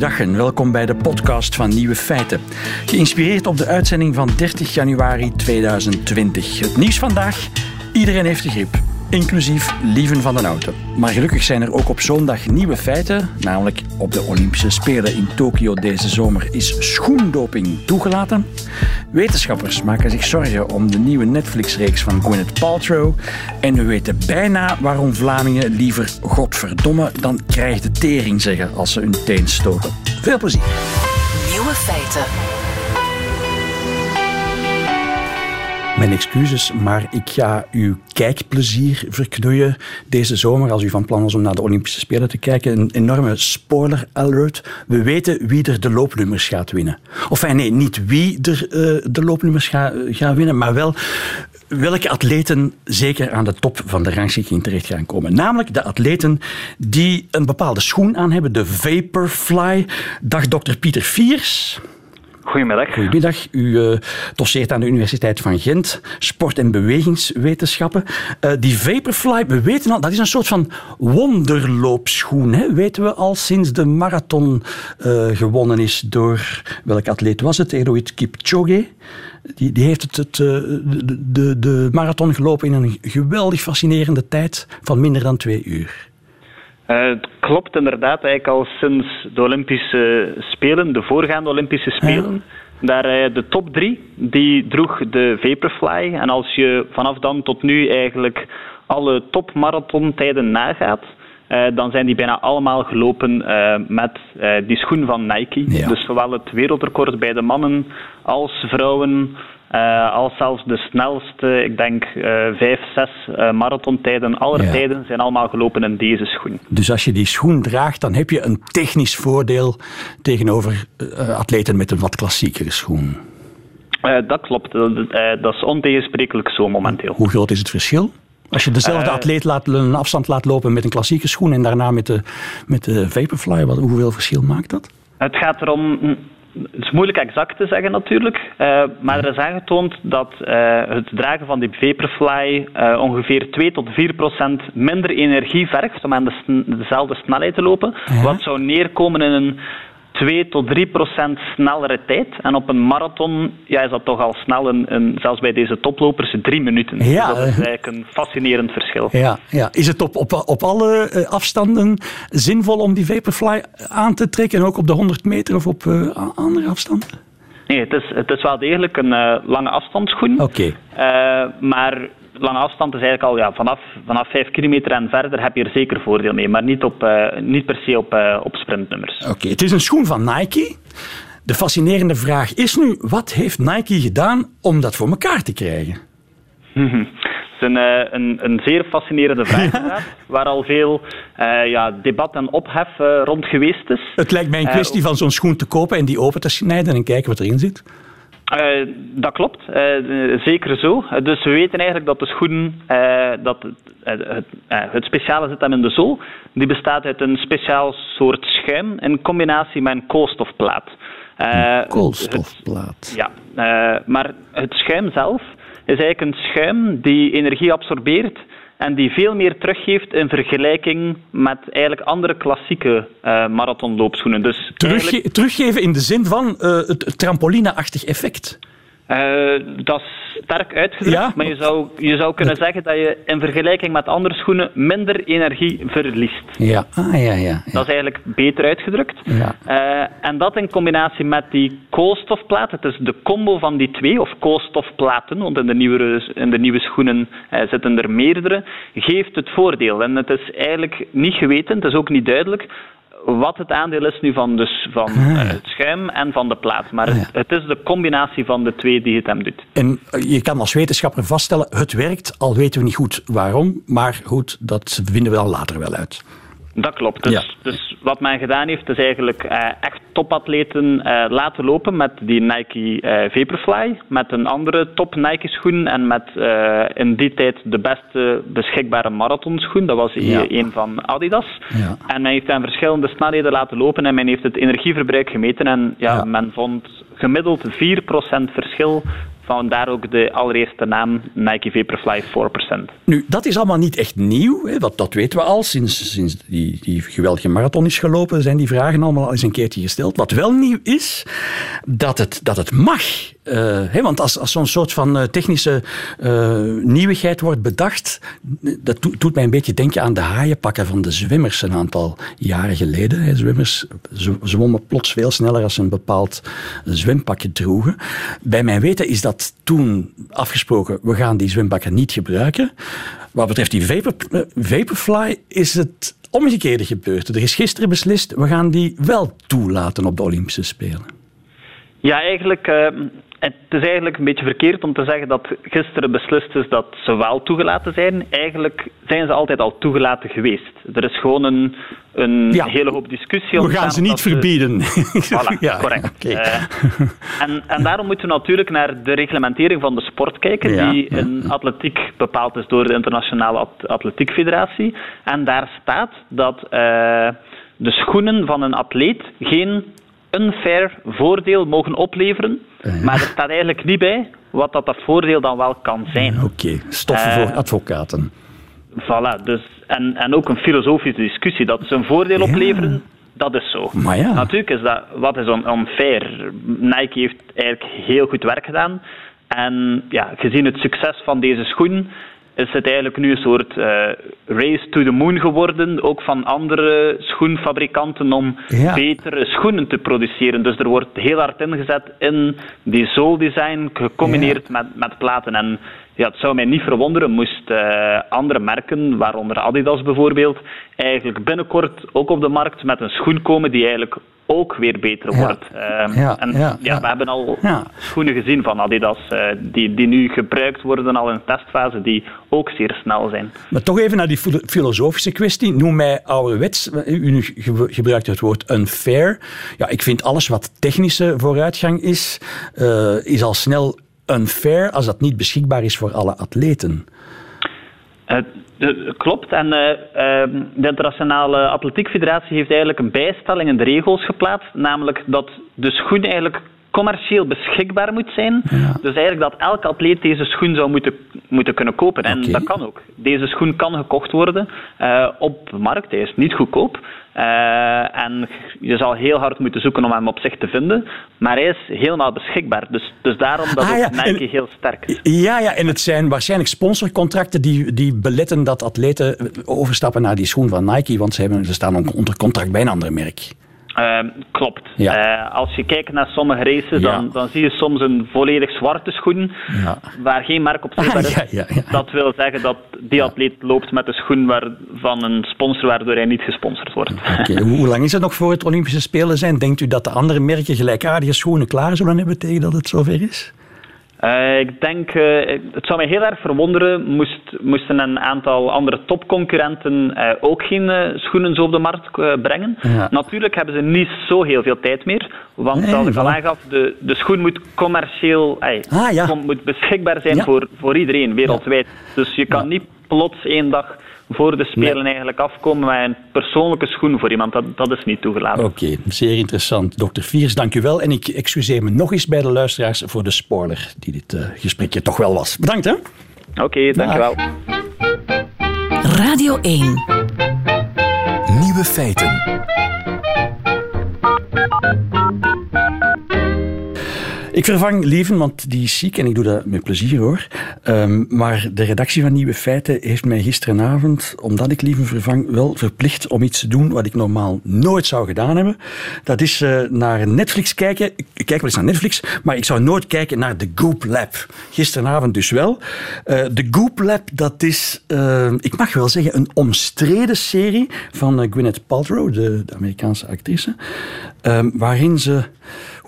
Goeiedag en welkom bij de podcast van Nieuwe Feiten. Geïnspireerd op de uitzending van 30 januari 2020. Het nieuws vandaag, iedereen heeft de griep inclusief Lieven van den Auto. Maar gelukkig zijn er ook op zondag nieuwe feiten, namelijk op de Olympische Spelen in Tokio deze zomer is schoendoping toegelaten. Wetenschappers maken zich zorgen om de nieuwe Netflix-reeks van Gwyneth Paltrow en we weten bijna waarom Vlamingen liever godverdomme dan krijgt de tering zeggen als ze hun teen stoten. Veel plezier. Nieuwe feiten. Mijn excuses, maar ik ga uw kijkplezier verknoeien deze zomer als u van plan was om naar de Olympische Spelen te kijken. Een enorme spoiler alert. We weten wie er de loopnummers gaat winnen. Of nee, niet wie er uh, de loopnummers gaat gaan winnen, maar wel welke atleten zeker aan de top van de rangschikking terecht gaan komen. Namelijk de atleten die een bepaalde schoen aan hebben, de Vaporfly. Dag dokter Pieter Viers. Goedemiddag. Goedemiddag. U uh, doseert aan de Universiteit van Gent, sport- en bewegingswetenschappen. Uh, die Vaporfly, we weten al, dat is een soort van wonderloopschoen. Hè? Weten we al sinds de marathon uh, gewonnen is door, welke atleet was het? Eroit Kipchoge. Die, die heeft het, het de, de, de marathon gelopen in een geweldig fascinerende tijd van minder dan twee uur. Uh, het klopt inderdaad eigenlijk al sinds de Olympische Spelen, de voorgaande Olympische Spelen. Daar uh, de top drie, die droeg de Vaporfly. En als je vanaf dan tot nu eigenlijk alle topmarathontijden nagaat, uh, dan zijn die bijna allemaal gelopen met die schoen van Nike. Dus zowel het wereldrecord bij de mannen als vrouwen uh, als zelfs de snelste, ik denk uh, vijf, zes uh, marathontijden aller tijden zijn allemaal gelopen in deze schoen. Dus als je die schoen draagt, dan heb je een technisch voordeel tegenover atleten met een wat klassiekere schoen. dat klopt, dat is ontegensprekelijk zo momenteel. Hoe groot is het verschil? Als je dezelfde atleet laat, een afstand laat lopen met een klassieke schoen en daarna met de, met de Vaporfly, wat, hoeveel verschil maakt dat? Het gaat erom het is moeilijk exact te zeggen natuurlijk, uh, maar er is aangetoond dat uh, het dragen van die Vaporfly uh, ongeveer 2 tot 4 procent minder energie vergt om aan de dezelfde snelheid te lopen. Ja. Wat zou neerkomen in een 2 tot 3 procent snellere tijd. En op een marathon ja, is dat toch al snel, een, een, zelfs bij deze toplopers, drie minuten. Ja. Dus dat is eigenlijk een fascinerend verschil. Ja, ja. Is het op, op, op alle eh, afstanden zinvol om die Vaporfly aan te trekken, ook op de 100 meter of op uh, andere afstanden? Nee, het is, het is wel degelijk een uh, lange afstandsschoen. Oké. Okay. maar lange afstand is eigenlijk al ja, vanaf, vanaf 5 kilometer en verder heb je er zeker voordeel mee, maar niet, op, uh, niet per se op, uh, op sprintnummers. Oké, het is een schoen van Nike. De fascinerende vraag is nu, wat heeft Nike gedaan om dat voor elkaar te krijgen? Het is een, uh, een, een, zeer fascinerende vraag, waar al veel ja, debat en ophef rond geweest is. Het lijkt mij een kwestie van zo'n schoen te kopen en die open te snijden en kijken wat erin zit. Uh, dat klopt, uh, zeker zo. Dus we weten eigenlijk dat de schoen, uh, dat het, het, het, speciale zit hem in de zool. Die bestaat uit een speciaal soort schuim in combinatie met een koolstofplaat. Een koolstofplaat? Het, ja, maar het schuim zelf is eigenlijk een schuim die energie absorbeert en die veel meer teruggeeft in vergelijking met eigenlijk andere klassieke uh, marathonloopschoenen. Dus Teruggeven in de zin van uh, het trampolineachtig effect? Uh, dat is sterk uitgedrukt, maar je zou, je zou kunnen zeggen dat je in vergelijking met andere schoenen minder energie verliest. Ja, ah, ja, ja, ja. Dat is eigenlijk beter uitgedrukt. Ja. Uh, en dat in combinatie met die koolstofplaat, het is de combo van die twee, of koolstofplaten, want in de nieuwe, in de nieuwe schoenen uh, zitten er meerdere, geeft het voordeel. En het is eigenlijk niet geweten, het is ook niet duidelijk, wat het aandeel is nu van, dus van ah, eh, het schuim en van de plaat. Maar het, het, is de combinatie van de twee die het hem doet. En eh, je kan als wetenschapper vaststellen, het werkt, al weten we niet goed waarom. Maar goed, dat vinden we dan later wel uit. Dat klopt. Dus, dus, wat men gedaan heeft, is eigenlijk uh, echt topatleten uh, laten lopen met die Nike uh, Vaporfly, met een andere top Nike schoen en met in die tijd de beste beschikbare marathonschoen. Dat was ja. een van Adidas. Ja. En men heeft aan verschillende snelheden laten lopen en men heeft het energieverbruik gemeten en ja, men vond gemiddeld 4% verschil vandaar ook de allereerste naam Nike Vaporfly 4%. Nu, dat is allemaal niet echt nieuw. Hè? Dat, dat weten we al. Sinds, sinds die, die geweldige marathon is gelopen, zijn die vragen allemaal al eens een keertje gesteld. Wat wel nieuw is, dat het, dat het mag. Uh, want als, als zo'n soort van uh, technische uh, nieuwigheid wordt bedacht, dat doet, mij een beetje denken aan de haaienpakken van de zwimmers een aantal jaren geleden. Zwimmers zwommen plots veel sneller als ze een bepaald zwempakje droegen. Bij mijn weten is dat toen afgesproken, we gaan die zwempakken niet gebruiken. Wat betreft die vapor, Vaporfly is het omgekeerde gebeurd. Er is gisteren beslist, we gaan die wel toelaten op de Olympische Spelen. Ja, eigenlijk het is eigenlijk een beetje verkeerd om te zeggen dat gisteren beslist is dat ze wel toegelaten zijn. Eigenlijk zijn ze altijd al toegelaten geweest. Er is gewoon een, een hele hoop discussie We gaan ze niet verbieden. Voilà, ja, correct. Uh, en, en daarom moeten we natuurlijk naar de reglementering van de sport kijken, die in atletiek bepaald is door de Internationale Atletiek Federatie. En daar staat dat uh, de schoenen van een atleet geen unfair voordeel mogen opleveren. Maar er staat eigenlijk niet bij wat dat, dat voordeel dan wel kan zijn. Oké, okay. stoffen voor eh, advocaten. Voilà, dus, en, en ook een filosofische discussie. Dat ze een voordeel opleveren, dat is zo. Maar ja. Natuurlijk is dat, wat is unfair? Nike heeft eigenlijk heel goed werk gedaan. En ja, gezien het succes van deze schoen is het eigenlijk nu een soort uh, race to the moon geworden, ook van andere schoenfabrikanten, om betere schoenen te produceren. Dus er wordt heel hard ingezet in die zooldesign, gecombineerd met, met platen. En ja, het zou mij niet verwonderen moest uh, andere merken, waaronder Adidas bijvoorbeeld, eigenlijk binnenkort ook op de markt met een schoen komen die eigenlijk ook weer beter wordt. Uh, ja, en ja, ja, we hebben al schoenen gezien van Adidas uh, die, die nu gebruikt worden al in testfase, die ook zeer snel zijn. Maar toch even naar die filosofische kwestie. Noem mij ouderwets, u gebruikt het woord unfair. Ja, ik vind alles wat technische vooruitgang is, uh, is al snel unfair als dat niet beschikbaar is voor alle atleten. Uh, de, klopt. En uh, de Internationale Atletiek Federatie heeft eigenlijk een bijstelling in de regels geplaatst. Namelijk dat de schoen eigenlijk commercieel beschikbaar moet zijn. Dus eigenlijk dat elke atleet deze schoen zou moeten, moeten kunnen kopen. En dat kan ook. Deze schoen kan gekocht worden uh, op de markt. Hij is niet goedkoop. Uh, en je zal heel hard moeten zoeken om hem op zich te vinden. Maar hij is helemaal beschikbaar. Dus, dus daarom dat ah, ja. Nike heel sterk is. Ja, ja, en het zijn waarschijnlijk sponsorcontracten die, die beletten dat atleten overstappen naar die schoen van Nike. Want ze, hebben, ze staan onder contract bij een ander merk. Uh, klopt. Uh, als je kijkt naar sommige races, dan, dan zie je soms een volledig zwarte schoen ja. waar geen merk op zichtbaar is. Dat wil zeggen dat die atleet loopt met een schoen waar, van een sponsor waardoor hij niet gesponsord wordt. Okay. Hoe lang is het nog voor het Olympische Spelen zijn? Denkt u dat de andere merken gelijkaardige schoenen klaar zullen hebben tegen dat het zover is? Uh, ik denk, uh, het zou mij heel erg verwonderen moest, moesten een aantal andere topconcurrenten uh, ook geen schoenen zo op de markt brengen. Natuurlijk hebben ze niet zo heel veel tijd meer, want zoals ik al aangaf, de, de schoen moet commercieel ah, ja. moet beschikbaar zijn voor, voor iedereen wereldwijd. Dus je kan niet plots één dag voor de Spelen eigenlijk afkomen met een persoonlijke schoen voor iemand. Dat, dat is niet toegelaten. Oké, zeer interessant. Dokter Viers, dank u wel. En ik excuseer me nog eens bij de luisteraars voor de spoiler die dit uh, gesprekje toch wel was. Bedankt hè. Oké, okay, dank u wel. Radio 1 Nieuwe feiten. Ik vervang Lieven, want die is ziek en ik doe dat met plezier hoor. Um, maar de redactie van Nieuwe Feiten heeft mij gisteravond, omdat ik Lieven vervang, wel verplicht om iets te doen wat ik normaal nooit zou gedaan hebben. Dat is uh, naar Netflix kijken. Ik kijk wel eens naar Netflix, maar ik zou nooit kijken naar The Goop Lab. Gisteravond dus wel. Uh, The Goop Lab, dat is, uh, ik mag wel zeggen, een omstreden serie van Gwyneth Paltrow, de, de Amerikaanse actrice. Um, waarin ze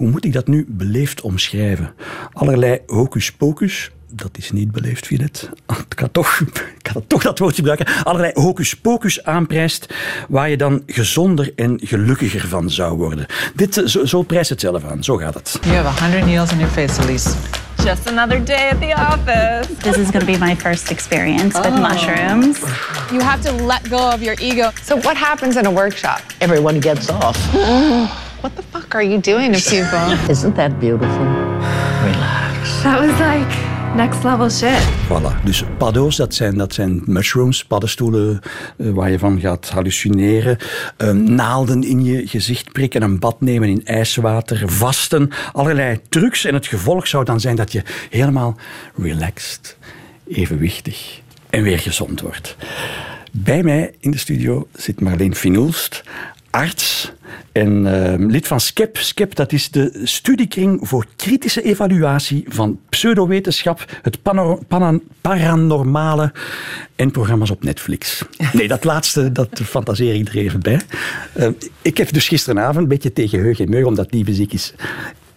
hoe moet ik dat nu beleefd omschrijven? Allerlei hocus pocus, dat is niet beleefd, Filet. Ik kan toch, ik kan toch dat woord gebruiken. Allerlei hocus pocus aanprijst, waar je dan gezonder en gelukkiger van zou worden. Dit, eh, zo, zo prijst het zelf aan. Zo gaat het. You have 100 needles in your face, Elise. Just another day at the office. This is going to be my first experience with oh. mushrooms. You have to let go of your ego. So, what happens in a workshop? Everyone gets off. What the fuck are you doing to people? Isn't that beautiful? Relax. That was like next level shit. Voilà. Dus paddo's, dat zijn, dat zijn mushrooms, paddenstoelen eh, waar je van gaat hallucineren. Eh, naalden in je gezicht prikken, een bad nemen in ijswater, vasten. Allerlei trucs. En het gevolg zou dan zijn dat je helemaal relaxed, evenwichtig en weer gezond wordt. Bij mij in de studio zit Marleen Finoelst, arts en uh, lid van SCEP. SCEP, dat is de studiekring voor kritische evaluatie van pseudowetenschap, het paranormale en programma's op Netflix. Nee, dat laatste, dat fantaseer ik er even bij. Uh, ik heb dus gisteravond, een beetje tegen heug en meug, omdat die muziek is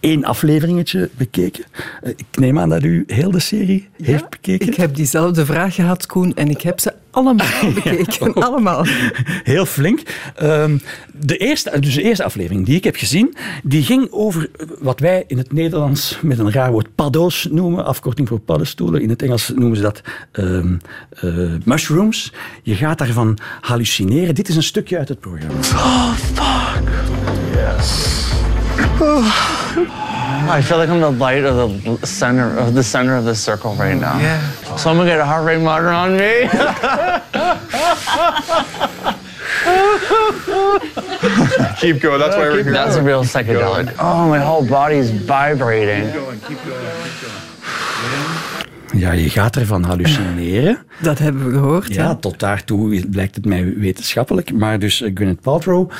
één afleveringetje bekeken. Eh, ik neem aan dat u heel de serie heeft bekeken. Ik heb diezelfde vraag gehad, Koen, en ik heb ze allemaal bekeken. allemaal. Heel flink. Um, de, eerste, dus de eerste aflevering die ik heb gezien, die ging over wat wij in het Nederlands met een raar woord paddo's noemen, afkorting voor paddenstoelen. In het Engels noemen ze dat um, uh, mushrooms. Je gaat daarvan hallucineren. Dit is een stukje uit het programma. Oh, fuck. Yes. I feel like I'm the light of the center of the center of the circle right now. Yeah. Someone get a heart rate monitor on me. keep going. That's why we're here. That's a real psychedelic. Oh, my whole body's vibrating. Keep going. Keep going. Ja, je gaat ervan hallucineren. Dat hebben we gehoord. Ja, tot daartoe blijkt het mij wetenschappelijk. Maar dus Gwyneth Paltrow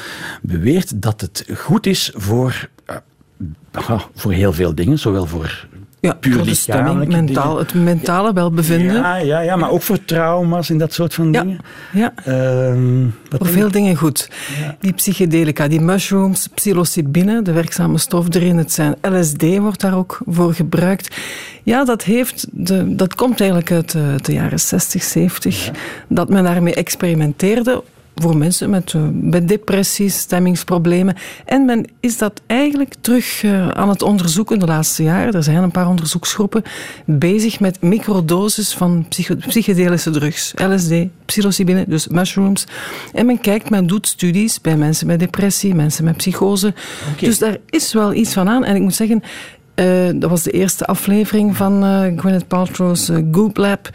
beweert dat het goed is voor uh, voor heel veel dingen, zowel voor ja, puur de stemming, mentaal, het mentale welbevinden. Ja, ja, ja, maar ook voor trauma's en dat soort van dingen. Ja, uh, voor veel dingen goed. Ja. Die psychedelica, die mushrooms, psilocybine, de werkzame stof erin, het zijn LSD wordt daar ook voor gebruikt. Ja, dat, heeft de, dat komt eigenlijk uit de, eh, de jaren 60, 70, dat men daarmee experimenteerde voor mensen met, uh, met depressies, stemmingsproblemen. En men is dat eigenlijk terug uh, aan het onderzoeken de laatste jaren. Er zijn een paar onderzoeksgroepen bezig met microdoses van psychedelische drugs. LSD, psilocybine, dus mushrooms. En men kijkt, men doet studies bij mensen met depressie, mensen met psychose. Okay. Dus daar is wel iets van aan. En ik moet zeggen, uh, dat was de eerste aflevering van Gwyneth Paltrow's Goop Lab.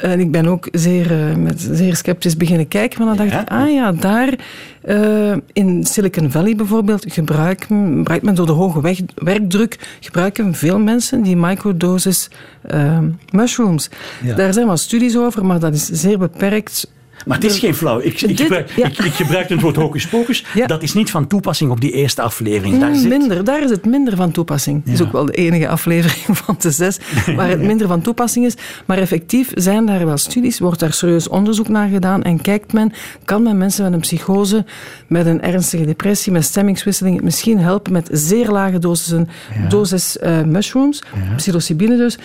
En ik ben ook zeer, uh, met zeer sceptisch beginnen kijken. Maar dan dacht ik, ah ja, daar uh, in Silicon Valley bijvoorbeeld gebruikt men door de hoge weg, werkdruk gebruiken veel mensen die microdoses uh, mushrooms. Ja. Daar zijn wel studies over, maar dat is zeer beperkt maar het is geen flauw. Ik, ik, gebruik, ik, ik gebruik het woord hocus pocus. Ja. Dat is niet van toepassing op die eerste aflevering. Daar, zit... minder, daar is het minder van toepassing. Het is ook wel de enige aflevering van de zes waar het minder van toepassing is. Maar effectief zijn daar wel studies, wordt daar serieus onderzoek naar gedaan en kijkt men, kan men mensen met een psychose, met een ernstige depressie, met stemmingswisseling misschien helpen met zeer lage dosissen, dosis uh, mushrooms, psilocybine dus.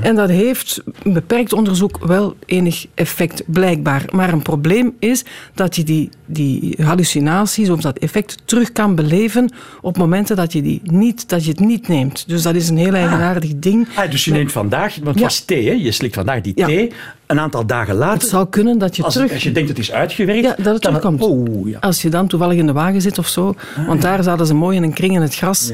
En dat heeft een beperkt onderzoek wel enig effect, blijkbaar. Maar een probleem is dat je die, die hallucinaties of dat effect terug kan beleven op momenten dat je, die niet, dat je het niet neemt. Dus dat is een heel ah. eigenaardig ding. Ah, dus je neemt vandaag, want het was thee, hè? je slikt vandaag die thee. Een aantal dagen later. Het zou kunnen dat je als, terug. Als je denkt het is uitgewerkt. Ja, dat het terugkomt. Oh, ja. Als je dan toevallig in de wagen zit of zo. Ah, want daar zaten ze mooi in een kring in het gras.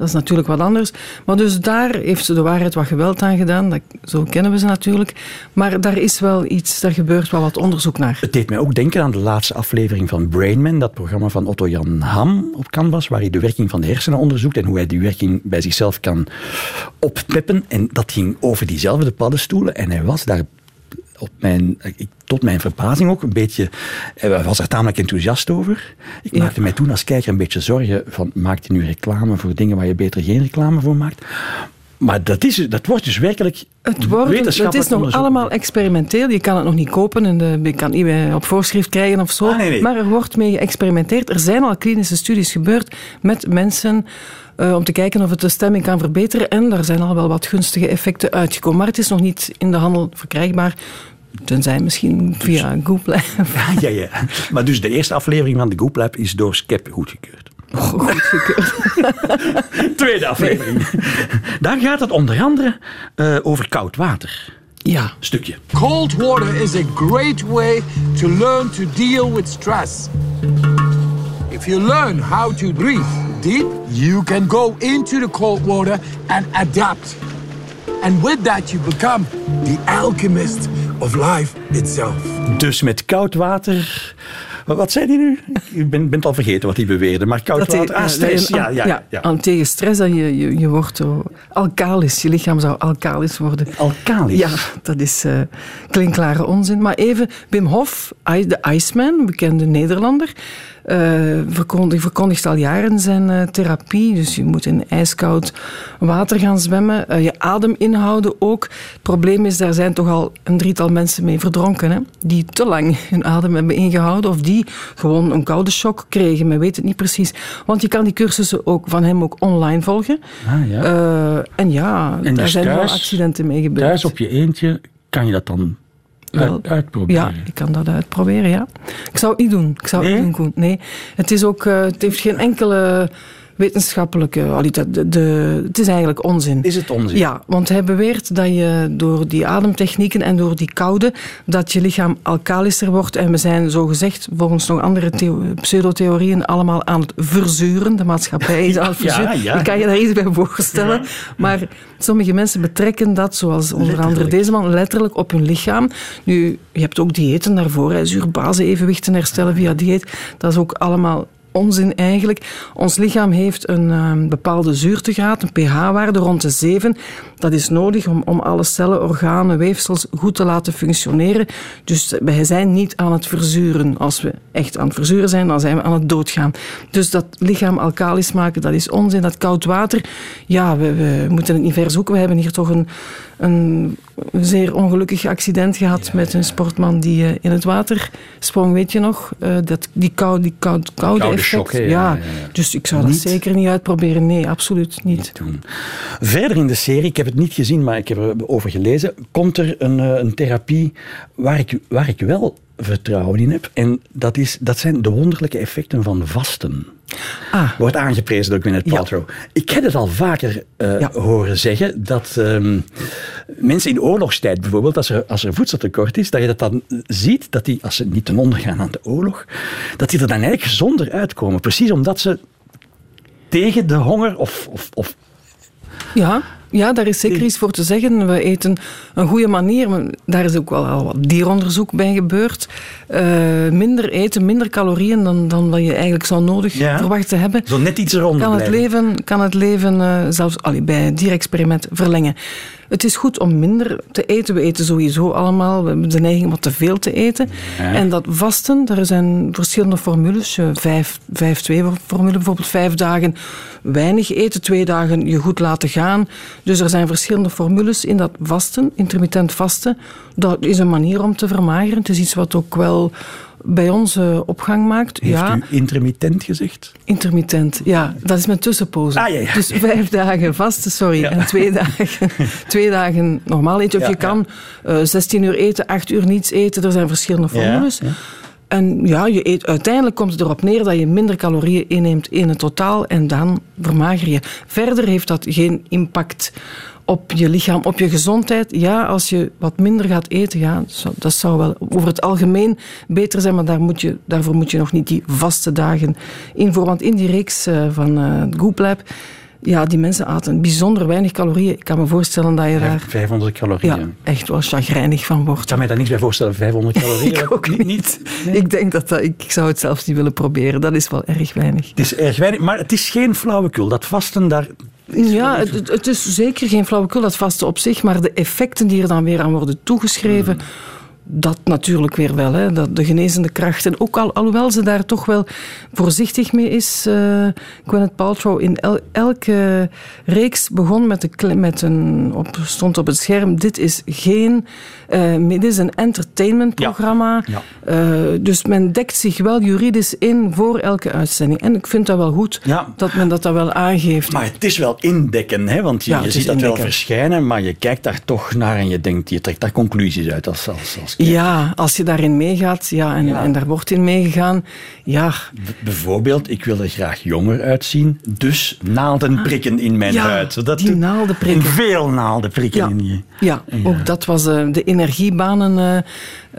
Dat is natuurlijk wat anders. Maar dus daar heeft ze de waarheid wat geweld aan gedaan. Dat, zo kennen we ze natuurlijk. Maar daar is wel iets, daar gebeurt wel wat onderzoek naar. Het deed mij ook denken aan de laatste aflevering van Brainman, dat programma van Otto Jan Ham op Canvas, waar hij de werking van de hersenen onderzoekt en hoe hij die werking bij zichzelf kan oppeppen. En dat ging over diezelfde paddenstoelen en hij was daar op mijn, ik, tot mijn verbazing ook een beetje, hij was er tamelijk enthousiast over. Ik maakte mij toen als kijker een beetje zorgen van, maakt hij nu reclame voor dingen waar je beter geen reclame voor maakt? Maar dat, is, dat wordt dus werkelijk het, wordt, het is nog allemaal experimenteel. Je kan het nog niet kopen en de, je kan het niet op voorschrift krijgen of zo. Ah, nee, nee. Maar er wordt mee geëxperimenteerd. Er zijn al klinische studies gebeurd met mensen uh, om te kijken of het de stemming kan verbeteren. En daar zijn al wel wat gunstige effecten uitgekomen. Maar het is nog niet in de handel verkrijgbaar. Tenzij misschien via dus, Google. ja, ja, ja. Maar dus de eerste aflevering van de Google Lab is door Skep goedgekeurd. Oh. Tweede aflevering. Daar gaat het onder andere uh, over koud water. Ja. Stukje. Cold water is a great way to learn to deal with stress. If you learn how to breathe deep, you can go into the cold water and adapt. And with that, you become the alchemist of life itself. Dus met koud water. Wat zei hij nu? Ik ben, ben het al vergeten wat hij beweerde. Maar koud Dat hij- water. Ah, eh, stress. Ja, ja, ja. ja, aan tegen stress, dat je, je, je wordt alkalisch. Je lichaam zou alkalisch worden. Alkalisch? Ja, dat is eh klinkklare onzin. Maar even, Wim Hof, de Iceman, bekende Nederlander, eh verkondigt, verkondigt al jaren zijn eh, therapie. Dus je moet in ijskoud water gaan zwemmen. eh, je adem inhouden ook. Het probleem is, daar zijn toch al een drietal mensen mee verdronken. Hè, die te lang hun adem hebben ingehouden. Of die gewoon een koude shock kregen. Men weet het niet precies. Want je kan die cursussen ook van hem ook online volgen. Ah, ja. En ja, En daar dus zijn wel accidenten mee gebeurd. Thuis op je eentje kan je dat dan uit, uitproberen. Ja, ik kan dat uitproberen, ja. Ik zou het niet doen. Ik zou het Nee? niet doen. Nee. Het, is ook, eh, het heeft geen enkele wetenschappelijke... allee, dat- De, de, het is eigenlijk onzin. Is het onzin? Ja, want hij beweert dat je door die ademtechnieken en door die koude, dat je lichaam alkalischer wordt. En we zijn zogezegd, volgens nog andere theo- pseudotheorieën, allemaal aan het verzuren. De maatschappij is aan het verzuren. ja. Je kan je daar iets bij voorstellen. Maar sommige mensen betrekken dat, zoals onder andere deze man, letterlijk op hun lichaam. Nu, je hebt ook diëten daarvoor, hè, zuurbase-evenwichten herstellen via dieet. Dat is ook allemaal onzin eigenlijk. Ons lichaam heeft een eh, bepaalde zuurtegraad, een pH-waarde rond de 7. Dat is nodig om, om alle cellen, organen, weefsels goed te laten functioneren. Dus wij zijn niet aan het verzuren. Als we echt aan het verzuren zijn, dan zijn we aan het doodgaan. Dus dat lichaam alkalisch maken, dat is onzin. Dat koud water, ja, we, we moeten het niet ver zoeken. We hebben hier toch een, een zeer ongelukkig accident gehad met een sportman die eh, in het water sprong, weet je nog? Eh, dat, die kou, die koud, koude, Koude shock, ja. Dus ik zou dat Niet- zeker niet uitproberen. Nee, absoluut niet. doen. Verder in de serie, ik heb het niet gezien, maar ik heb erover gelezen, komt er een, eh, een therapie waar ik, waar ik wel vertrouwen in heb. En dat, is, dat zijn de wonderlijke effecten van vasten. Ah. Wordt aangeprezen door Gwyneth Ja. Paltrow. Ik heb het al vaker eh, Ja. horen zeggen dat ehm, mensen in oorlogstijd bijvoorbeeld, als er, als er voedseltekort is, dat je dat dan ziet, dat die, als ze niet ten onder gaan aan de oorlog, dat die er dan eigenlijk gezonder uitkomen. Precies omdat ze tegen de honger of, of, of Ja, ja, daar is zeker iets voor te zeggen. We eten een goede manier, daar is ook wel al wat dieronderzoek bij gebeurd. Eh, minder eten, minder calorieën dan, dan wat je eigenlijk zou nodig Ja. verwachten hebben. Zo net iets eronder Kan het leven, kan het leven eh, zelfs allee, bij het dierexperiment verlengen. Het is goed om minder te eten. We eten sowieso allemaal. We hebben de neiging om wat te veel te eten. Ja. En dat vasten, daar zijn verschillende formules. Eh, Vijf, vijf, twee formule bijvoorbeeld. Vijf dagen weinig eten, twee dagen je goed laten gaan. Dus er zijn verschillende formules in dat vasten, intermittent vasten. Dat is een manier om te vermageren. Het is iets wat ook wel bij ons eh, opgang maakt. Heeft ja. u intermittent gezegd? Intermittent, ja. Dat is met tussenpozen. Ah, ja, ja. Dus vijf dagen vasten, sorry. En twee dagen, twee dagen normaal eten. Of je kan eh 16 uur eten, 8 uur niets eten. Er zijn verschillende formules. En ja, je eet, uiteindelijk komt het erop neer dat je minder calorieën inneemt in het totaal en dan vermager je. Verder heeft dat geen impact op je lichaam, op je gezondheid. Ja, als je wat minder gaat eten, ja, dat zou, wel over het algemeen beter zijn, maar daar moet je, daarvoor moet je nog niet die vaste dagen invoeren. Want in die reeks eh, van eh Goop Lab, ja, die mensen aten bijzonder weinig calorieën. Ik kan me voorstellen dat je daar 500 calorieën. ja, echt wel chagrijnig van wordt. Ik kan mij daar niks bij voorstellen, 500 calorieën. Ik ook niet. Ik denk dat, dat ik zou het zelfs niet willen proberen. Dat is wel erg weinig. Het is erg weinig, maar het is geen flauwekul. Dat vasten daar... Ja, het, het- is zeker geen flauwekul, dat vaste op zich, maar de effecten die er dan weer aan worden toegeschreven, dat natuurlijk weer wel. Hè. Dat de genezende kracht. En ook al, alhoewel ze daar toch wel voorzichtig mee is, eh Gwyneth Paltrow, in el- elke reeks begon met, de, met een, op, stond op het scherm, dit is geen, eh, dit is een entertainmentprogramma. Ja. Eh, dus men dekt zich wel juridisch in voor elke uitzending. En ik vind dat wel goed, Ja. dat men dat, dat wel aangeeft. Maar het is wel indekken, hè? want je, ziet dat wel verschijnen, maar je kijkt daar toch naar en je denkt, je trekt daar conclusies uit als, als, als kijker. Ja, als je daarin meegaat ja, en, Ja. en daar wordt in meegegaan, ja, B- Bijvoorbeeld, ik wil er graag jonger uitzien, dus naalden prikken in mijn Ah. Ja, huid. Zodat die naalden prikken. Veel naalden prikken Ja. in je. Ja, ook dat was uh, de energiebanen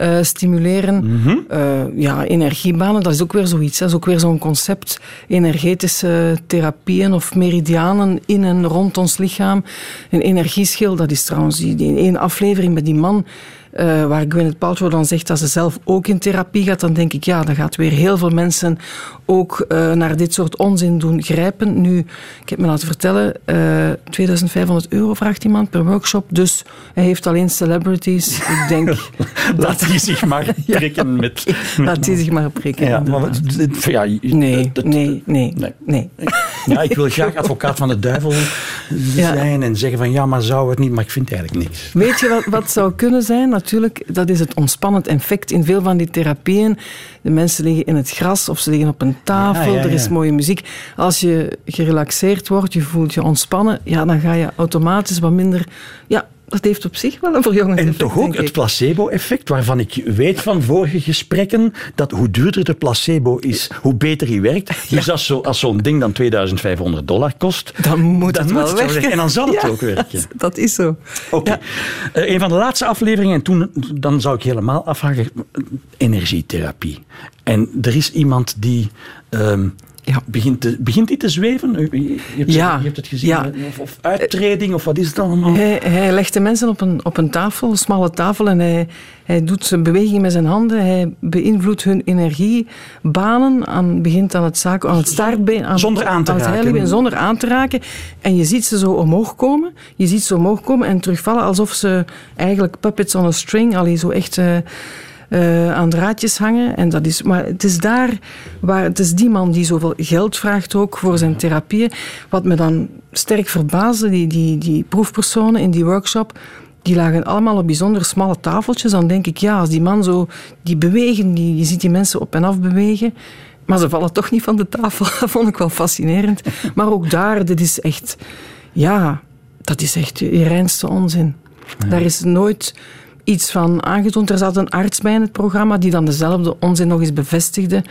uh, uh, stimuleren. Mhm. Mm -hmm. ja, energiebanen, dat is ook weer zoiets. Dat is ook weer zo'n concept. Energetische therapieën of meridianen in en rond ons lichaam. Een energieschil, dat is trouwens die, die één aflevering met die man uh, waar Gwyneth Paltrow dan zegt dat ze zelf ook in therapie gaat, dan denk ik, ja, dan gaat weer heel veel mensen ook uh, naar dit soort onzin doen grijpen. Nu, ik heb me laten vertellen, uh, 2500 euro vraagt iemand per workshop, dus hij heeft alleen celebrities. Ik denk... Laat hij zich maar prikken met... met Laat hij zich maar prikken. Ja, maar, ja, nee, dat, nee, nee, nee, nee. Ja, ik wil graag advocaat van de duivel zijn ja. en zeggen van ja, maar zou het niet, maar ik vind eigenlijk niks. Weet je wat, wat zou kunnen zijn? Natuurlijk, dat is het ontspannend effect in veel van die therapieën. De mensen liggen in het gras of ze liggen op een tafel, ja, ja, er is mooie muziek. Als je gerelaxeerd wordt, je voelt je ontspannen, ja, dan ga je automatisch wat minder... Ja, dat heeft op zich wel een verjongend En effect, toch ook het placebo-effect, waarvan ik weet van vorige gesprekken dat hoe duurder de placebo is, hoe beter hij werkt. Dus als, zo, als zo'n ding dan 2500 dollar kost, dan moet dan het moet wel het werken. En dan zal het Ja, ook werken. Dat is zo. Oké. Ja. Uh, een van de laatste afleveringen, en toen dan zou ik helemaal afvragen, energietherapie. En er is iemand die... Um, ja. begint, te, begint hij te zweven? Je hebt, Ja. je hebt het gezien. Ja. Of, of uittreding, of wat is het allemaal? Hij, hij legt de mensen op een, op een tafel, een smalle tafel, en hij, hij doet zijn beweging met zijn handen. Hij beïnvloedt hun energiebanen, aan, begint aan het, zaak, aan het staartbeen. Aan, Zonder aan te aan het raken. zonder aan te raken. En je ziet ze zo omhoog komen. Je ziet ze omhoog komen en terugvallen alsof ze eigenlijk puppets on a string, allee, zo echt... Uh, uh, aan draadjes hangen. En dat is, maar het is daar waar het is die man die zoveel geld vraagt ook voor zijn therapieën. Wat me dan sterk verbaasde, die, die, die proefpersonen in die workshop. Die lagen allemaal op bijzonder smalle tafeltjes. Dan denk ik, ja, als die man zo... Die bewegen, die, je ziet die mensen op en af bewegen. Maar ze vallen toch niet van de tafel. Dat vond ik wel fascinerend. Maar ook daar, dit is echt... Ja, dat is echt je reinste onzin. Ja. Daar is nooit iets van aangetoond. Er zat een arts bij in het programma die dan dezelfde onzin nog eens bevestigde.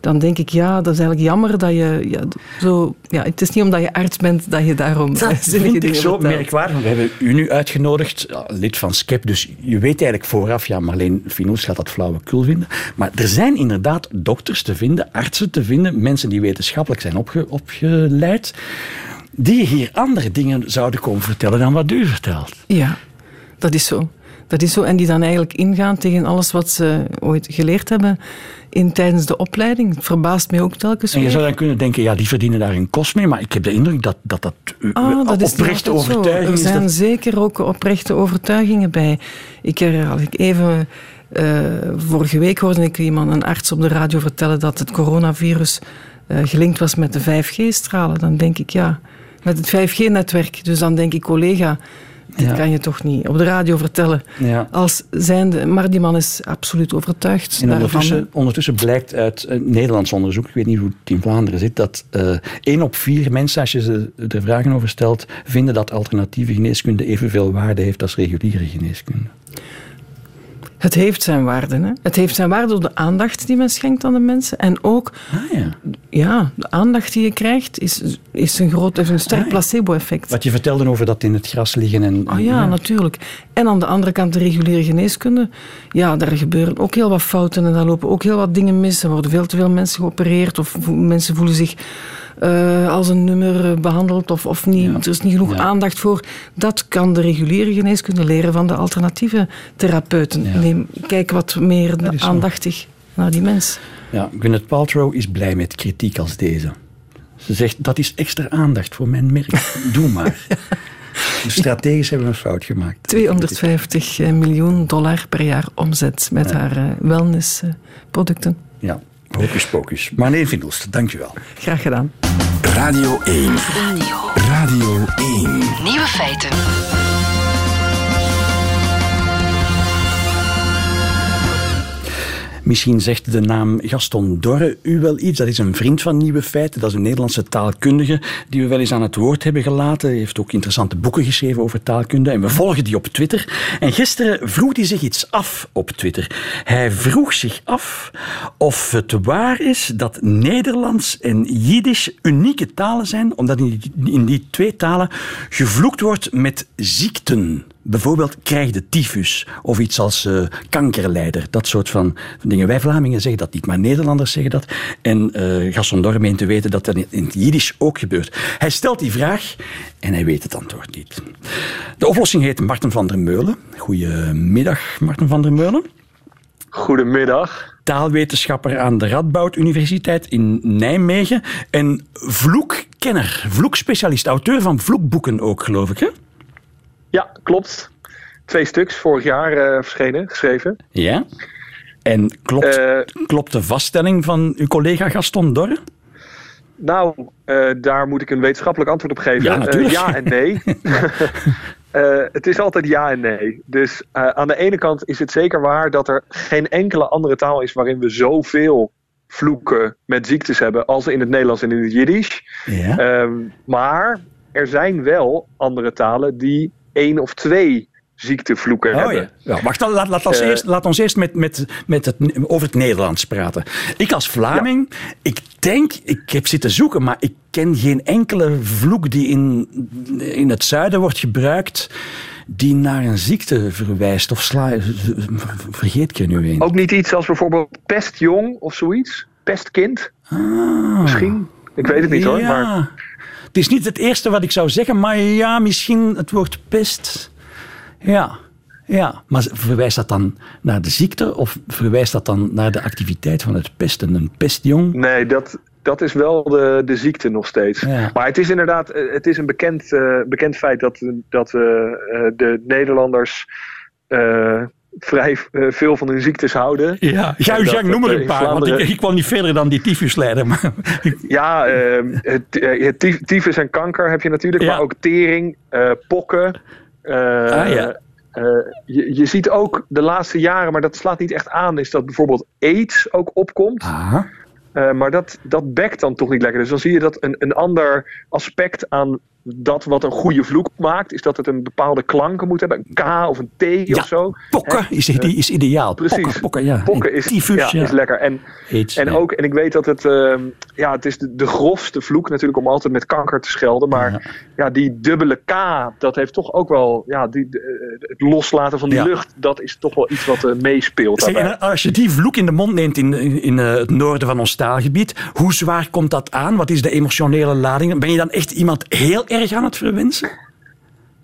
Dan denk ik, ja, dat is eigenlijk jammer dat je ja, zo... Ja, het is niet omdat je arts bent dat je daarom dat vind ik zo merkwaardig. We hebben u nu uitgenodigd, lid van SCEP, dus je weet eigenlijk vooraf, ja, Marleen Finoes gaat dat flauwekul vinden. Maar er zijn inderdaad dokters te vinden, artsen te vinden, mensen die wetenschappelijk zijn opge opgeleid, die hier andere dingen zouden komen vertellen dan wat u vertelt. Ja, dat is zo. Dat is zo. En die dan eigenlijk ingaan tegen alles wat ze ooit geleerd hebben in, tijdens de opleiding. Het verbaast mij ook telkens En je weer. zou dan kunnen denken, ja, die verdienen daar een kost mee, maar ik heb de indruk dat dat, dat, Ah, dat is oprechte zo. overtuiging Er zijn Dat... zeker ook oprechte overtuigingen bij. Ik als ik even... Uh, vorige week hoorde ik iemand, een arts op de radio, vertellen dat het coronavirus uh, gelinkt was met de 5G-stralen. Dan denk ik, ja, met het 5G-netwerk. Dus dan denk ik, collega, dit Ja. kan je toch niet op de radio vertellen. Ja. Als zijnde, maar die man is absoluut overtuigd En ondertussen, ondertussen blijkt uit een Nederlands onderzoek, ik weet niet hoe het in Vlaanderen zit, dat uh, één op vier mensen, als je ze er vragen over stelt, vinden dat alternatieve geneeskunde evenveel waarde heeft als reguliere geneeskunde. Het heeft zijn waarde. Hè? Het heeft zijn waarde door de aandacht die men schenkt aan de mensen. En ook, ah, ja. ja. de aandacht die je krijgt is, is een groot, heeft een sterk ah, ja. placebo-effect. Wat je vertelde over dat in het gras liggen. En, oh ja, ja, natuurlijk. En aan de andere kant de reguliere geneeskunde. Ja, daar gebeuren ook heel wat fouten en daar lopen ook heel wat dingen mis. Er worden veel te veel mensen geopereerd of mensen voelen zich uh, als een nummer behandeld of, of niet. Ja. Er is niet genoeg ja. aandacht voor. Dat kan de reguliere geneeskunde leren van de alternatieve therapeuten. Ja. Neem, kijk wat meer aandachtig naar die mens. Ja, Gwyneth Paltrow is blij met kritiek als deze. Ze zegt, dat is extra aandacht voor mijn merk. Doe maar. Dus strategisch hebben we een fout gemaakt. 250 miljoen dollar per jaar omzet met haar uh, wellnessproducten. Ja, Hocus pocus. Marleen Vindelst, dankjewel. Graag gedaan. Radio 1. Radio. Radio 1. Nieuwe feiten. Misschien zegt de naam Gaston Dorre u wel iets. Dat is een vriend van Nieuwe Feiten. Dat is een Nederlandse taalkundige die we wel eens aan het woord hebben gelaten. Hij heeft ook interessante boeken geschreven over taalkunde. En we volgen die op Twitter. En gisteren vroeg hij zich iets af op Twitter. Hij vroeg zich af of het waar is dat Nederlands en Jiddisch unieke talen zijn, omdat in die, in die twee talen gevloekt wordt met ziekten. Bijvoorbeeld krijg de tyfus of iets als uh, kankerleider. Dat soort van dingen. Wij Vlamingen zeggen dat niet, maar Nederlanders zeggen dat. En uh, Gaston Dorre meent te weten dat dat in het Jiddisch ook gebeurt. Hij stelt die vraag en hij weet het antwoord niet. De oplossing heet Marten van der Meulen. Goedemiddag, Marten van der Meulen. Goedemiddag. Taalwetenschapper aan de Radboud Universiteit in Nijmegen. En vloekkenner, vloekspecialist, auteur van vloekboeken ook, geloof ik, hè? Ja, klopt. Twee stuks vorig jaar uh, verschenen, geschreven. Ja. En klopt, uh, klopt de vaststelling van uw collega Gaston Dorre? Nou, uh, daar moet ik een wetenschappelijk antwoord op geven. Ja, natuurlijk. ja en nee. Uh, het is altijd ja en nee. Dus aan de ene kant is het zeker waar dat er geen enkele andere taal is waarin we zoveel vloeken met ziektes hebben als in het Nederlands en in het Jiddisch. Ja. Um, maar er zijn wel andere talen die één of twee ziektevloeken oh, hebben. Ja. Ja, wacht, laat, laat, ons Uh, eerst, laat ons eerst met, met, met het, over het Nederlands praten. Ik als Vlaming, ik denk, ik heb zitten zoeken, maar ik ken geen enkele vloek die in, in het zuiden wordt gebruikt die naar een ziekte verwijst. Of sla, vergeet je nu een? Ook niet iets als bijvoorbeeld pestjong of zoiets? Pestkind? Ah, Misschien? Ik weet het niet hoor. ja. Maar Het is niet het eerste wat ik zou zeggen, maar ja, misschien het woord pest. Ja, ja. Maar verwijst dat dan naar de ziekte of verwijst dat dan naar de activiteit van het pesten? Een pestjong? nee, dat, dat is wel de, de ziekte nog steeds. Ja. Maar het is inderdaad eh, het is een bekend, eh, bekend feit dat, dat eh, de Nederlanders vrij eh, veel van hun ziektes houden. Ja, Jean, noem er een paar, want ik, ik kwam niet verder dan die tyfusleider. Maar, Ja, eh, het, eh, het tyfus en kanker heb je natuurlijk, Ja. maar ook tering, eh, pokken. Ah, ja. je, je ziet ook de laatste jaren, maar dat slaat niet echt aan, is dat bijvoorbeeld aids ook opkomt. ah, Eh, maar dat, dat bekt dan toch niet lekker. Dus dan zie je dat een, een ander aspect aan dat wat een goede vloek maakt, is dat het een bepaalde klanken moet hebben. Een K of een T Ja, of zo. pokken is, die is ideaal. Precies. Pokken, pokken, ja. Pokken En is, tyfus, ja, ja. is lekker. En, en ook, en ik weet dat het, ehm, ja, het is de, de grofste vloek natuurlijk om altijd met kanker te schelden. Maar ja, die dubbele K, dat heeft toch ook wel, ja, die, de- eh, het loslaten van die lucht, dat is toch wel iets wat eh, meespeelt. Zeg, en als je die vloek in de mond neemt in, in, in, eh, het noorden van ons taalgebied, hoe zwaar komt dat aan? Wat is de emotionele lading? Ben je dan echt iemand heel erg aan het verwensen?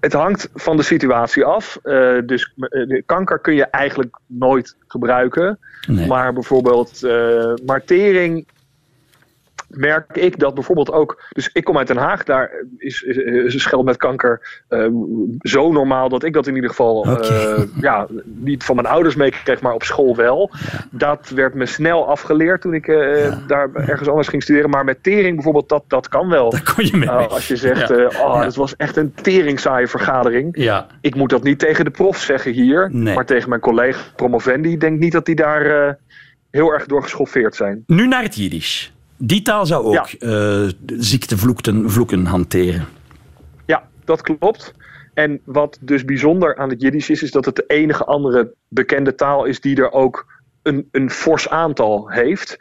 Het hangt van de situatie af. Eh, dus eh, de kanker kun je eigenlijk nooit gebruiken. Nee. Maar bijvoorbeeld eh martering merk ik dat bijvoorbeeld ook. Dus ik kom uit Den Haag, daar is, is, is een scheld met kanker eh, zo normaal dat ik dat in ieder geval eh, ja, niet van mijn ouders meekreeg, maar op school wel. Dat werd me snel afgeleerd toen ik eh, daar ergens anders ging studeren. Maar met tering bijvoorbeeld, dat, dat kan wel. Daar kon je mee Uh, weg. als je zegt, Ja. eh, oh, Ja. het was echt een teringzaaie vergadering. Ja. Ik moet dat niet tegen de prof zeggen hier, Nee. maar tegen mijn collega promovendi. Ik denk niet dat die daar eh, heel erg door geschoffeerd zijn. Nu naar het Jiddisch. Die taal zou ook eh ziektevloeken vloeken hanteren. Ja, dat klopt. En wat dus bijzonder aan het Jiddisch is, is dat het de enige andere bekende taal is die er ook een, een fors aantal heeft.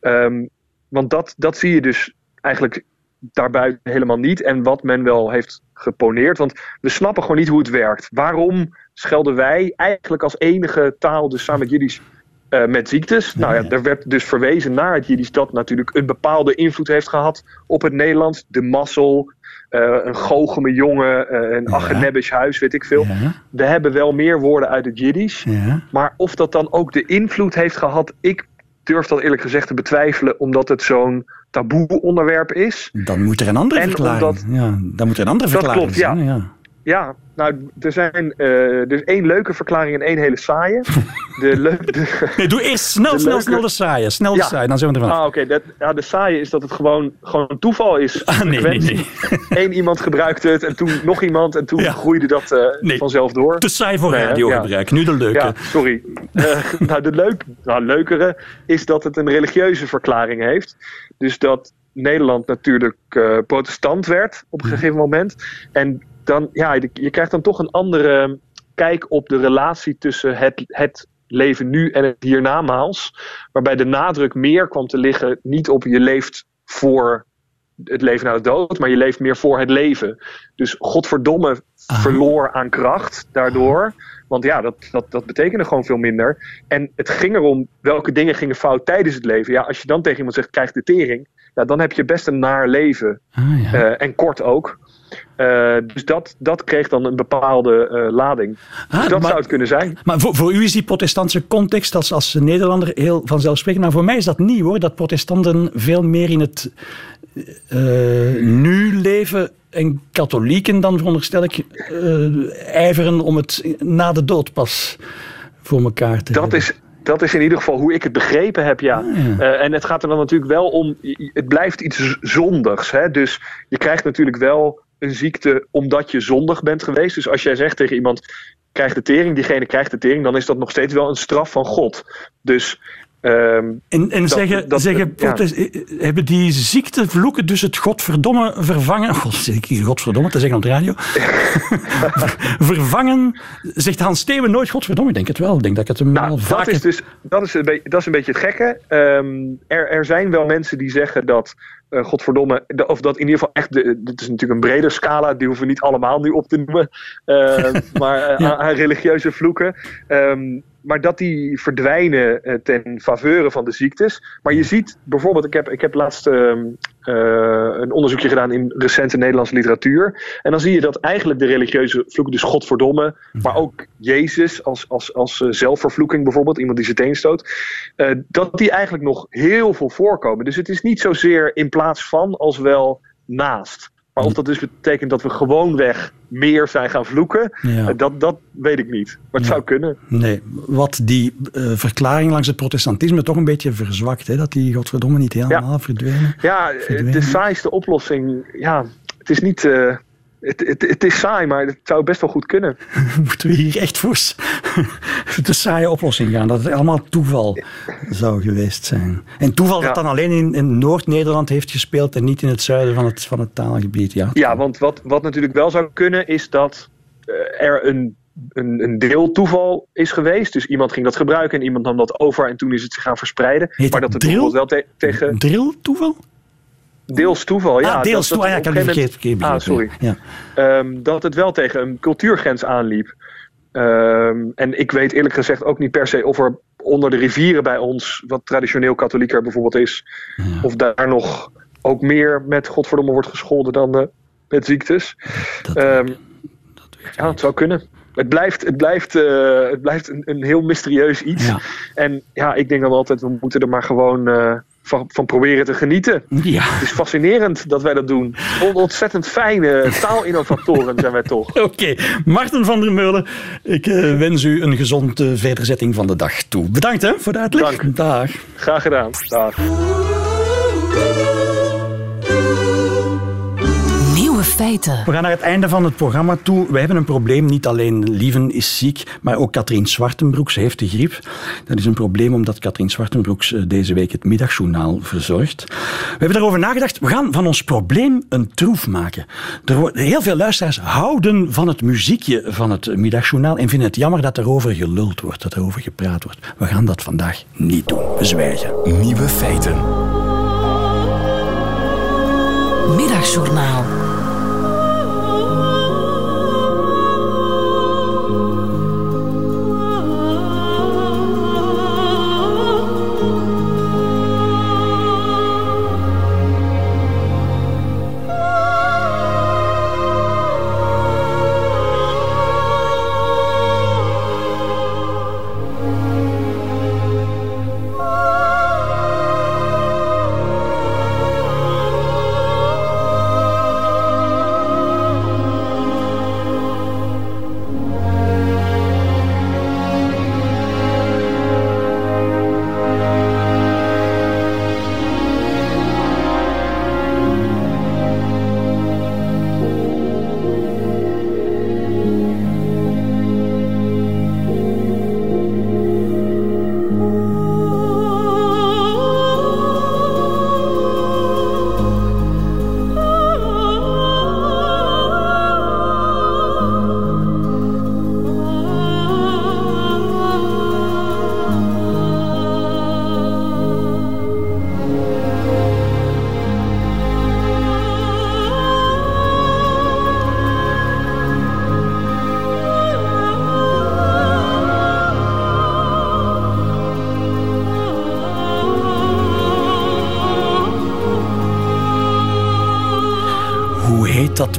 Ehm, want dat, dat zie je dus eigenlijk daarbuiten helemaal niet. En wat men wel heeft geponeerd. Want we snappen gewoon niet hoe het werkt. Waarom schelden wij eigenlijk als enige taal, dus samen met Jiddisch, eh, met ziektes? Nou ja, er werd dus verwezen naar het Jiddisch dat natuurlijk een bepaalde invloed heeft gehad op het Nederlands. De mazzel, eh, een goocheme jongen, eh, een agenebbisch huis, weet ik veel. Ja. We hebben wel meer woorden uit het Jiddisch. Ja. Maar of dat dan ook de invloed heeft gehad, ik durf dat eerlijk gezegd te betwijfelen, omdat het zo'n taboe onderwerp is. Dan moet er een andere En verklaring omdat- ja, Dan moet er een andere Dat verklaring klopt, ja. zijn. Ja. Ja, nou, er zijn uh, dus één leuke verklaring en één hele saaie. De de, Nee, doe eerst snel, De snel, leuke- snel de saaie. Snel de Ja. saaie, dan zijn we ervan. Ah, oké. dat- Ja, de saaie is dat het gewoon, gewoon toeval is. Ah, nee. Eén iemand gebruikte het en toen nog iemand en toen Ja. groeide dat eh, Nee. vanzelf door. Te saai voor radiogebruik. Nu de leuke. Ja, sorry. Eh, nou, de leuk, nou, leukere is dat het een religieuze verklaring heeft. Dus dat Nederland natuurlijk eh, protestant werd op een gegeven moment. En dan, ja, je, krijgt dan toch een andere kijk op de relatie tussen het, het leven nu en het hiernamaals. Waarbij de nadruk meer kwam te liggen niet op je leeft voor het leven na de dood, maar je leeft meer voor het leven. Dus godverdomme verloor aan kracht daardoor. Want ja, dat, dat, dat betekende gewoon veel minder. En het ging erom welke dingen gingen fout tijdens het leven. Ja, als je dan tegen iemand zegt, krijg de tering. Ja, dan heb je best een naar leven. Ah, Eh, en kort ook. Eh, dus dat, dat kreeg dan een bepaalde eh, lading. dus dat maar- zou het kunnen zijn. Maar voor, voor u is die protestantse context als, als Nederlander heel vanzelfsprekend. Maar voor mij is dat nieuw hoor. Dat protestanten veel meer in het eh, nu leven en katholieken dan veronderstel ik ijveren om het na de dood pas voor elkaar te Dat hebben. is, dat is in ieder geval hoe ik het begrepen heb, ja. ja. Eh, en het gaat er dan natuurlijk wel om, het blijft iets zondigs. Hè? Dus je krijgt natuurlijk wel een ziekte omdat je zondig bent geweest. Dus als jij zegt tegen iemand, krijg de tering, diegene krijgt de tering, dan is dat nog steeds wel een straf van God. Dus... ehm, En, en dat- zeggen, dat- zeggen ja. protest- eh, hebben die ziektevloeken dus het godverdomme vervangen? God, zit ik hier godverdomme te zeggen op de radio? vervangen, zegt Hans Steeuwen nooit godverdomme? Ik denk het wel. Ik denk dat ik het hem al Nou, dat vaker... is dus dat is een, beetje, dat is een beetje het gekke. Ehm, er, er zijn wel mensen die zeggen dat, eh, godverdomme, de- of dat in ieder geval echt, de, dit is natuurlijk een breder scala, die hoeven we niet allemaal nu op te noemen, Ehm, maar eh, Ja. aan, aan religieuze vloeken. Ehm, maar dat die verdwijnen eh, ten faveur van de ziektes. Maar je ziet bijvoorbeeld, ik heb, ik heb laatst ehm, eh, een onderzoekje gedaan in recente Nederlandse literatuur. En dan zie je dat eigenlijk de religieuze vloeken, dus godverdomme, maar ook Jezus als, als, als eh, zelfvervloeking bijvoorbeeld, iemand die zijn teen stoot, eh, dat die eigenlijk nog heel veel voorkomen. Dus het is niet zozeer in plaats van als wel naast. Maar of dat dus betekent dat we gewoonweg meer zijn gaan vloeken, Ja. eh, dat, dat weet ik niet. Maar het zou kunnen. Nee, wat die eh, verklaring langs het protestantisme toch een beetje verzwakt. Hè? Dat die godverdomme niet helemaal verdwenen. Ja, eh, Verdwenen. de saaiste oplossing, ja, het is niet... het, het, het is saai, maar het zou best wel goed kunnen. Moeten we hier echt voor de saaie oplossing gaan? Dat het allemaal toeval zou geweest zijn. En toeval dat dan alleen in, in Noord-Nederland heeft gespeeld en niet in het zuiden van het, van het taalgebied. Ja, Ja, want wat, wat natuurlijk wel zou kunnen is dat eh, er een, een, een deel toeval is geweest. Dus iemand ging dat gebruiken en iemand nam dat over en toen is het zich gaan verspreiden. Heet maar dat dat het drill? bijvoorbeeld wel te- tegen Drill toeval? Deels toeval. Ja, ah, deels dat- dat toeval. Ja, ik had het verkeerd, verkeerd Ah, sorry. Ja. Ehm, dat het wel tegen een cultuurgrens aanliep. Ehm, en ik weet eerlijk gezegd ook niet per se of er onder de rivieren bij ons, wat traditioneel katholieker bijvoorbeeld is, of daar nog ook meer met godverdomme wordt gescholden dan eh, met ziektes. Ehm, ja, het zou kunnen. Het blijft, het blijft, eh, het blijft een, een heel mysterieus iets. Ja. En ja, ik denk dan altijd, we moeten er maar gewoon eh, van, van proberen te genieten. Ja. Het is fascinerend dat wij dat doen. On- ontzettend fijne taalinnovatoren zijn wij toch. Oké, Marten van der Meulen, ik eh, wens u een gezonde verderzetting van de dag toe. Bedankt hè, voor de uitleg. Dank. Dag. Graag gedaan. Dag. Feiten. We gaan naar het einde van het programma toe. We hebben een probleem. Niet alleen Lieven is ziek, maar ook Katrien Zwartenbroeks heeft de griep. Dat is een probleem omdat Katrien Zwartenbroeks eh, deze week het middagjournaal verzorgt. We hebben daarover nagedacht. We gaan van ons probleem een troef maken. Er wordt, heel veel luisteraars houden van het muziekje van het middagjournaal en vinden het jammer dat erover geluld wordt, dat erover gepraat wordt. We gaan dat vandaag niet doen. We zwijgen. Nieuwe feiten. Middagjournaal.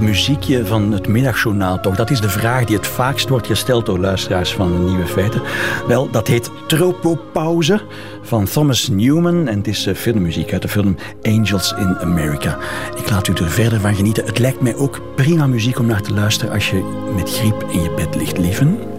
Muziekje van het middagjournaal toch? Dat is de vraag die het vaakst wordt gesteld door luisteraars van Nieuwe Feiten. Wel, dat heet Tropopauze van Thomas Newman. En het is eh, filmmuziek uit de film Angels in America. Ik laat u er verder van genieten. Het lijkt mij ook prima muziek om naar te luisteren als je met griep in je bed ligt, lieven.